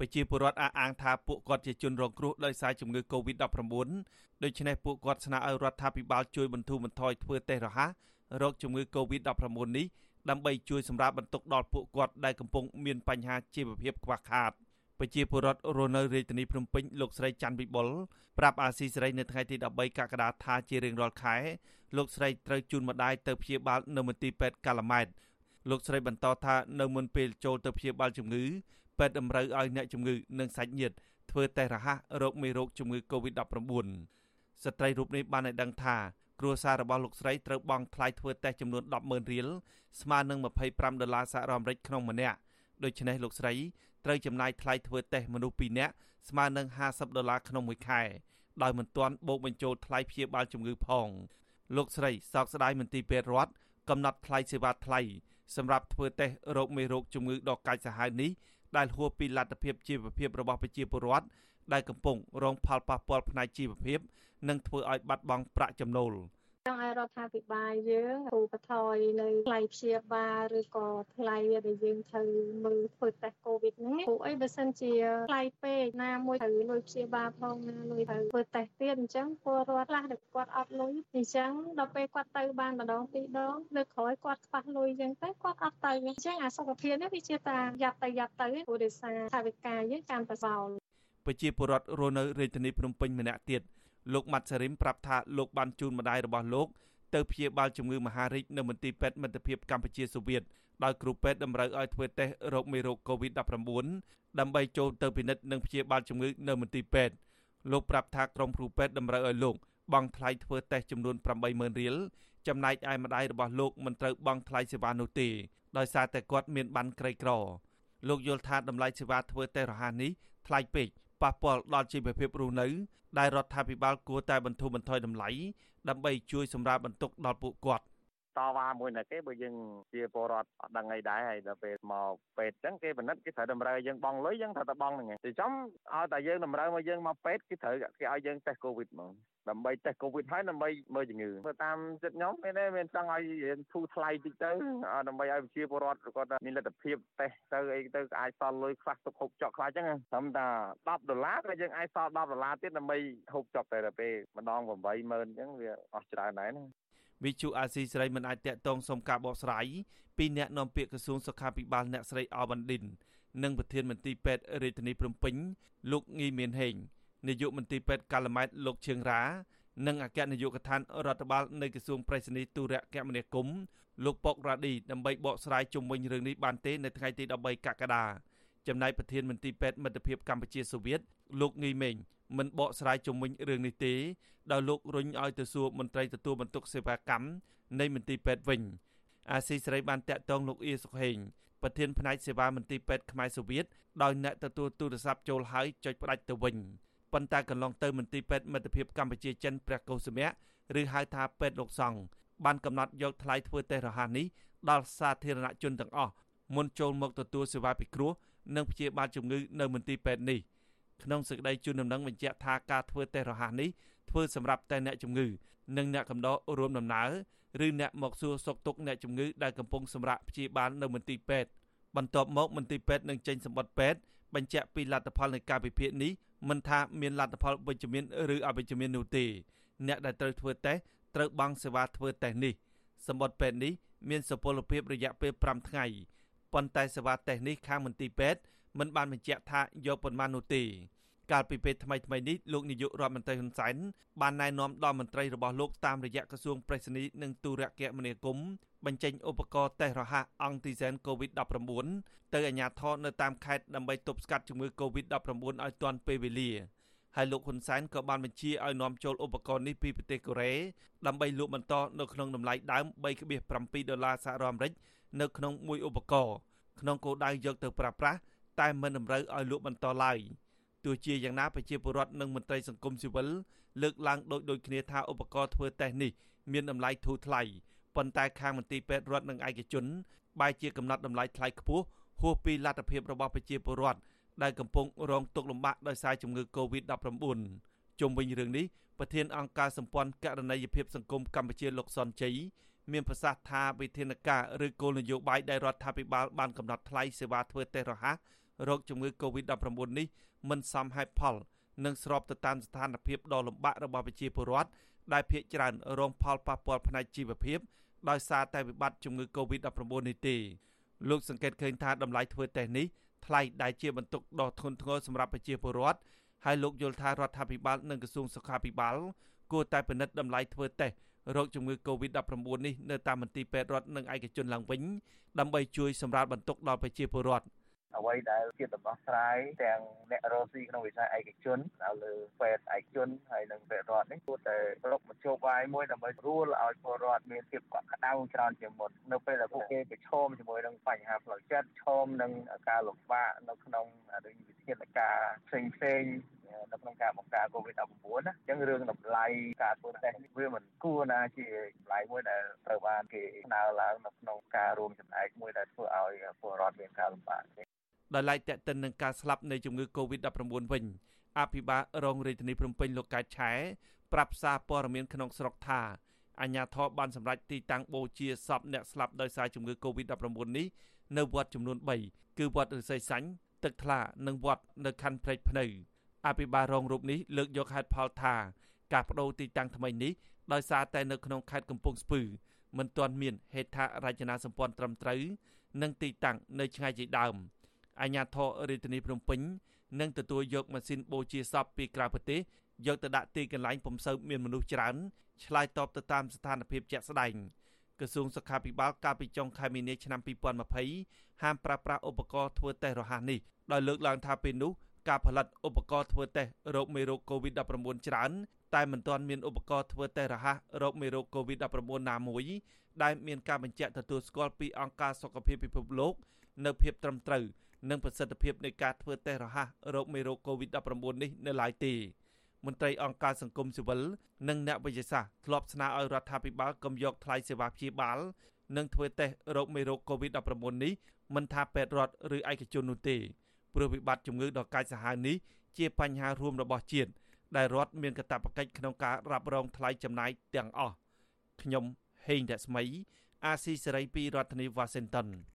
ប្រជាពលរដ្ឋអះអាងថាពួកគាត់ជាជនរងគ្រោះដោយសារជំងឺ Covid-19 ដូច្នេះពួកគាត់ស្នើឲ្យរដ្ឋាភិបាលជួយបន្ធូរបន្ថយធ្វើតេស្តរហ័សរោគជំងឺ Covid-19 នេះដើម្បីជួយសម្រាលបន្ទុកដល់ពួកគាត់ដែលកំពុងមានបញ្ហាជីវភាពខ្វះខាតប្រជាពលរដ្ឋរស់នៅរាជធានីភ្នំពេញលោកស្រីច័ន្ទវិបុលប្រាប់អាស៊ីសេរីនៅថ្ងៃទី13កក្កដាថាជារៀងរាល់ខែលោកស្រីត្រូវជូនម្ដាយទៅព្យាបាលនៅមន្ទីរពេទ្យកាឡាម៉ែត លោកស្រីបន្តថានៅមុនពេលចូលទៅព្យាបាលជំងឺពេទ្យតម្រូវឲ្យអ្នកជំងឺនិងសាច់ញាតិធ្វើតេស្តរហ័សរោគមេរោគជំងឺ Covid-19 ស្ត្រីរូបនេះបានឲ្យដឹងថាគ្រួសាររបស់លោកស្រីត្រូវបង់ថ្លៃធ្វើតេស្តចំនួន100000រៀលស្មើនឹង25ដុល្លារសហរដ្ឋអាមេរិកក្នុងម្នាក់ដូច្នេះលោកស្រីត្រូវចំណាយថ្លៃធ្វើតេស្តមនុស្ស2នាក់ស្មើនឹង50ដុល្លារក្នុងមួយខែដោយមិនទាន់បូកបញ្ចូលថ្លៃព្យាបាលជំងឺផងលោកស្រីសោកស្ដាយមន្ទីរពេទ្យរដ្ឋកំណត់ថ្លៃសេវាថ្លៃ សម្រាប់ធ្វើតេស្តរោគមេរោគជំងឺដ៏កាចសាហាវនេះដែលហួសពីលទ្ធភាពជីវភាពរបស់ប្រជាពលរដ្ឋដែលកំពុងរងផលប៉ះពាល់ផ្នែកជីវភាព និងធ្វើឲ្យបាត់បង់ប្រាក់ចំណូល។ច ង់ឲ្យរដ្ឋាភិបាលយើងគូបន្ថយនៅថ្លៃព្យាបាលឬក៏ថ្លៃដែលយើងត្រូវមើលធ្វើតេស្តកូវីដហ្នឹងព្រោះអីបើសិនជាថ្លៃពេកណាមួយត្រូវលុយព្យាបាលផងណាលុយត្រូវធ្វើតេស្តទៀតអញ្ចឹងពលរដ្ឋខ្លះដែលគាត់អត់លុយអញ្ចឹងដល់ពេលគាត់ទៅបានម្ដងពីរដងលើក្រោយគាត់ខ្វះលុយអញ្ចឹងទៅគាត់អត់ទៅអញ្ចឹងអាសុខភាពនេះវាជាតាយ៉ាប់ទៅយ៉ាប់ទៅព្រោះដោយសារថាវិការយើងកាន់តែសោលប្រជាពលរដ្ឋរស់នៅរាជធានីភ្នំពេញម្នាក់ទៀត លោកម៉ាត់សារិមប្រាប់ថាលោកបានជូនម្ដាយរបស់លោកទៅព្យាបាលជំងឺមហារីកនៅមន្ទីរពេទ្យមិត្តភាពកម្ពុជាសូវៀតដោយគ្រូពេទ្យតម្រូវឲ្យធ្វើតេស្តរោគមេរោគ COVID-19 ដើម្បីចូលទៅពិនិត្យនិងព្យាបាលជំងឺនៅមន្ទីរពេទ្យលោកប្រាប់ថាក្រុមគ្រូពេទ្យតម្រូវឲ្យលោកបង់ថ្លៃធ្វើតេស្តចំនួន80000រៀលចំណែកឯម្ដាយរបស់លោកមិនត្រូវបង់ថ្លៃសេវានោះទេដោយសារតែគាត់មានបានក្រីក្រលោកយល់ថាតម្លៃសេវាធ្វើតេស្តរហ័សនេះថ្លៃពេក ប៉ះពាល់ដល់ជីវភាពរស់នៅដែលរដ្ឋាភិបាលគួរតែបន្ធូរបន្ថយតម្លៃដើម្បីជួយសម្រាលបន្ទុកដល់ពួកគាត់ តវ៉ាមួយណាគេបើយើងជាពលរដ្ឋអត់ដឹងអីដែរហើយដល់ពេលមកពេទ្យអញ្ចឹងគេបណិតគេត្រូវតម្រូវឲ្យយើងបង់លុយយើងត្រូវតែបង់ហ្នឹងទីចំឲ្យតែយើងតម្រូវមកយើងមកពេទ្យគេត្រូវគេឲ្យយើងតេស្តកូវីដហ្មងដើម្បីតេស្តកូវីដហើយដើម្បីមើលជំងឺទៅតាមចិត្តខ្ញុំមានទេមានចង់ឲ្យរៀនធូរថ្លៃតិចទៅដើម្បីឲ្យប្រជាពលរដ្ឋគាត់មានលទ្ធភាពតេស្តទៅអីទៅអាចសល់លុយខ្វះទុកហូបចុកខ្លះអញ្ចឹងត្រឹមតែ10ដុល្លារក៏យើងអាចសល់10ដុល្លារទៀតដើម្បីហូបចុកតែដល់ពេលម្ដង80000អញ្ចឹងវាអស់ច្រើនដែរណា វិជុអាស៊ីសេរីមិនអាចតាក់ទងសុំការបកស្រាយពីអ្នកនាំពាក្យក្រសួងសុខាភិបាលអ្នកស្រីអវ៉ាន់ឌិននិងប្រធានមន្ទីរពេទ្យរាជធានីភ្នំពេញលោកងីមានហេងនាយកមន្ទីរពេទ្យកាល់ម៉ែតលោកឈៀងរ៉ានិងអគ្គនាយកដ្ឋានរដ្ឋបាលនៃក្រសួងប្រៃសណីទូរគមនាគមន៍លោកប៉ុករ៉ាឌីដើម្បីបកស្រាយជុំវិញរឿងនេះបានទេនៅថ្ងៃទី13កក្កដាចំណែកប្រធានមន្ទីរពេទ្យមិត្តភាពកម្ពុជាសូវៀតលោកងីមេង មិនបកស្រាយជុំវិញរឿងនេះទេដោយលោករុញឲ្យទៅសួរមន្ត្រីទទួលបន្ទុកសេវាកម្មនៃមន្ទីរពេទ្យវិញអាស៊ីសេរីបានតាក់ទងលោកអ៊ីសុខហេងប្រធានផ្នែកសេវាមន្ទីរពេទ្យខ្មែរសូវៀតដោយអ្នកទទួលទូរស័ព្ទចូលហើយចុចផ្ដាច់ទៅវិញប៉ុន្តែកន្លងទៅមន្ទីរពេទ្យមិត្តភាពកម្ពុជាចិនព្រះកុសុមៈឬហៅថាពេទ្យលោកសង្ឃបានកំណត់យកថ្លៃធ្វើតេស្តរហ័សនេះដល់សាធារណជនទាំងអស់មុនចូលមកទទួលសេវាពិគ្រោះនិងព្យាបាលជំងឺនៅមន្ទីរពេទ្យនេះ ក្នុងសេចក្តីជូនដំណឹងបញ្ជាក់ថាការធ្វើតេស្តរហ័សនេះធ្វើសម្រាប់តែអ្នកជំងឺនិងអ្នកកំដររួមដំណើរឬអ្នកមកសួរសុខទុក្ខអ្នកជំងឺដែលកំពុងសម្រាកព្យាបាលនៅមន្ទីរពេទ្យបន្ទាប់មកមន្ទីរពេទ្យនឹងចេញសម្បត្តិពេទ្យបញ្ជាក់ពីលទ្ធផលនៃការវិភាគនេះមិនថាមានលទ្ធផលវិជ្ជមានឬអវិជ្ជមាននោះទេអ្នកដែលត្រូវធ្វើតេស្តត្រូវបង់សេវាធ្វើតេស្តនេះសម្បត្តិពេទ្យនេះមានសុពលភាពរយៈពេល5ថ្ងៃ ប៉ុន្តែសេវាតេស្តនេះខាងមន្ទីរពេទ្យមិនបានបញ្ជាក់ថាយកប៉ុន្មាននោះទេកាលពីពេលថ្មីថ្មីនេះលោកនាយករដ្ឋមន្ត្រីហ៊ុនសែនបានណែនាំដល់មន្ត្រីរបស់លោកតាមរយៈក្រសួងប្រៃសណីនិងទូរគមនាគមន៍បញ្ចេញឧបករណ៍តេស្តរហ័សអង់ទីសែន COVID-19 ទៅអាជ្ញាធរនៅតាមខេត្តដើម្បីទប់ស្កាត់ជំងឺ COVID-19 ឲ្យទាន់ពេលវេលាហើយលោកហ៊ុនសែនក៏បានបញ្ជាឲ្យនាំចូលឧបករណ៍នេះពីប្រទេសកូរ៉េដើម្បីលក់បន្តនៅក្នុងតម្លៃដើម3.7ដុល្លារសហរដ្ឋអាមេរិក នៅក្នុងមួយឧបករណ៍ក្នុងគោលដៅយកទៅប្រើប្រាស់តែមិនតម្រូវឲ្យលក់បន្តឡើយទោះជាយ៉ាងណាប្រជាពលរដ្ឋនិងមន្ត្រីសង្គមស៊ីវិលលើកឡើងដូចដូចគ្នាថាឧបករណ៍ធ្វើតេស្តនេះមានតម្លៃធូរថ្លៃប៉ុន្តែខាងមន្ទីរពេទ្យរដ្ឋនិងឯកជនបែរជាកំណត់តម្លៃថ្លៃខ្ពស់ហួសពីលទ្ធភាពរបស់ប្រជាពលរដ្ឋដែលកំពុងរងទុក្ខលំបាកដោយសារជំងឺ Covid-19 ជុំវិញរឿងនេះប្រធានអង្គការសម្ព័ន្ធករណីយភាពសង្គមកម្ពុជាលោកសុនជ័យ មានប្រសាសន៍ថាវិធានការឬគោលនយោបាយដែលរដ្ឋាភិបាលបានកំណត់ថ្លៃសេវាធ្វើតេស្តរហ័សរោគជំងឺ Covid-19 នេះមិនសមហេតុផលនិងស្របទៅតាមស្ថានភាពដ៏លំបាករបស់ប្រជាពលរដ្ឋដែលភ ieck ច្រើនរងផលប៉ះពាល់ផ្នែកជីវភាពដោយសារតែវិបត្តិជំងឺ Covid-19 នេះទេលោកសង្កេតឃើញថាតម្លៃធ្វើតេស្តនេះថ្លៃដែលជាបន្ទុកដ៏ធ្ងន់ធ្ងរសម្រាប់ប្រជាពលរដ្ឋហើយលោកយល់ថារដ្ឋាភិបាលនិងក្រសួងសុខាភិបាលគួរតែពិនិត្យតម្លៃធ្វើតេស្ត រោគជំងឺ Covid-19 នេះនៅតាមមន្ទីរពេទ្យរដ្ឋនិងឯកជនឡើងវិញដើម្បីជួយសម្រាលបន្ទុកដល់ប្រជាពលរដ្ឋអ្វីដែលជាដំណោះស្រាយទាំងអ្នករស់ស៊ីក្នុងវិស័យឯកជនទៅលើពេទ្យឯកជនហើយនិងពេទ្យរដ្ឋនេះគួរតែប្រកបមធ្យោបាយមួយដើម្បីរួលឲ្យពលរដ្ឋមានភាពកក់ក្ដៅច្រើនជាងមុននៅពេលដែលពួកគេប្រឈមជាមួយនឹងបញ្ហាផ្លូវចិត្តឈមនឹងការលំបាកនៅក្នុងវិធានការផ្សេងផ្សេង នៅក្នុងការបង្ការ COVID-19 ណាអញ្ចឹងរឿងតម្លៃការធ្វើតេស្តនេះវាមិនគួរណាជាតម្លៃមួយដែលត្រូវបានគេស្នើឡើងនៅក្នុងការរួមចំណែកមួយដែលធ្វើឲ្យពលរដ្ឋមានការលំបាកទេដោយឡែកតេតិននឹងការស្លាប់នៃជំងឺ Covid-19 វិញអភិបាលរងរាជធានីភ្នំពេញលោកកែតឆែប្រាប់សារព័ត៌មានក្នុងស្រុកថាអាជ្ញាធរបានសម្រេចទីតាំងបូជាសពអ្នកស្លាប់ដោយសារជំងឺ Covid-19 នេះនៅវត្តចំនួន3គឺវត្តឫស្សីសាញ់ទឹកថ្លានិងវត្តនៅខណ្ឌព្រែកភ្នៅ អភិបាលរងរូបនេះលើកយកហេតុផលថាការបដូរទីតាំងថ្មីនេះដោយសារតែនៅក្នុងខេត្តកំពង់ស្ពឺមិនទាន់មានហេដ្ឋារចនាសម្ព័ន្ធត្រឹមត្រូវនិងទីតាំងនៅឆ្ងាយជាដើមអាជ្ញាធររាជធានីភ្នំពេញនឹងទទួលយកម៉ាស៊ីនបូជាសពពីក្រៅប្រទេសយកទៅដាក់ទីកន្លែងពុំសូវមានមនុស្សច្រើនឆ្លើយតបទៅតាមស្ថានភាពជាក់ស្ដែងក្រសួងសុខាភិបាលកាលពីចុងខែមីនាឆ្នាំ2020ហាមប្រើប្រាស់ឧបករណ៍ធ្វើតេស្តរហ័សនេះដោយលើកឡើងថាពេលនោះ ការផលិតឧបករណ៍ធ្វើតេស្តរោគមេរោគ COVID-19 ច្រើនតែមិនទាន់មានឧបករណ៍ធ្វើតេស្តរហ័សរោគមេរោគ COVID-19 ណាមួយដែលមានការបញ្ជាក់ទទួលស្គាល់ពីអង្គការសុខភាពពិភពលោកនៅភាពត្រឹមត្រូវនិងប្រសិទ្ធភាពនៃការធ្វើតេស្តរហ័សរោគមេរោគ COVID-19 នេះនៅឡើយទេមន្ត្រីអង្គការសង្គមស៊ីវិលនិងអ្នកវិទ្យាសាស្ត្រធ្លាប់ស្នើឲ្យរដ្ឋាភិបាលកុំយកថ្លៃសេវាព្យាបាលនិងធ្វើតេស្តរោគមេរោគ COVID-19 នេះមិនថាពេទ្យរដ្ឋឬឯកជននោះទេ ព្រោះវិបត្តិជំងឺដ៏កាចសាហាវនេះជាបញ្ហារួមរបស់ជាតិដែលរដ្ឋមានកាតព្វកិច្ចក្នុងការរ៉ាប់រងថ្លៃចំណាយទាំងអស់ខ្ញុំហេងរស្មី អាស៊ីសេរីពីរដ្ឋធានី Washington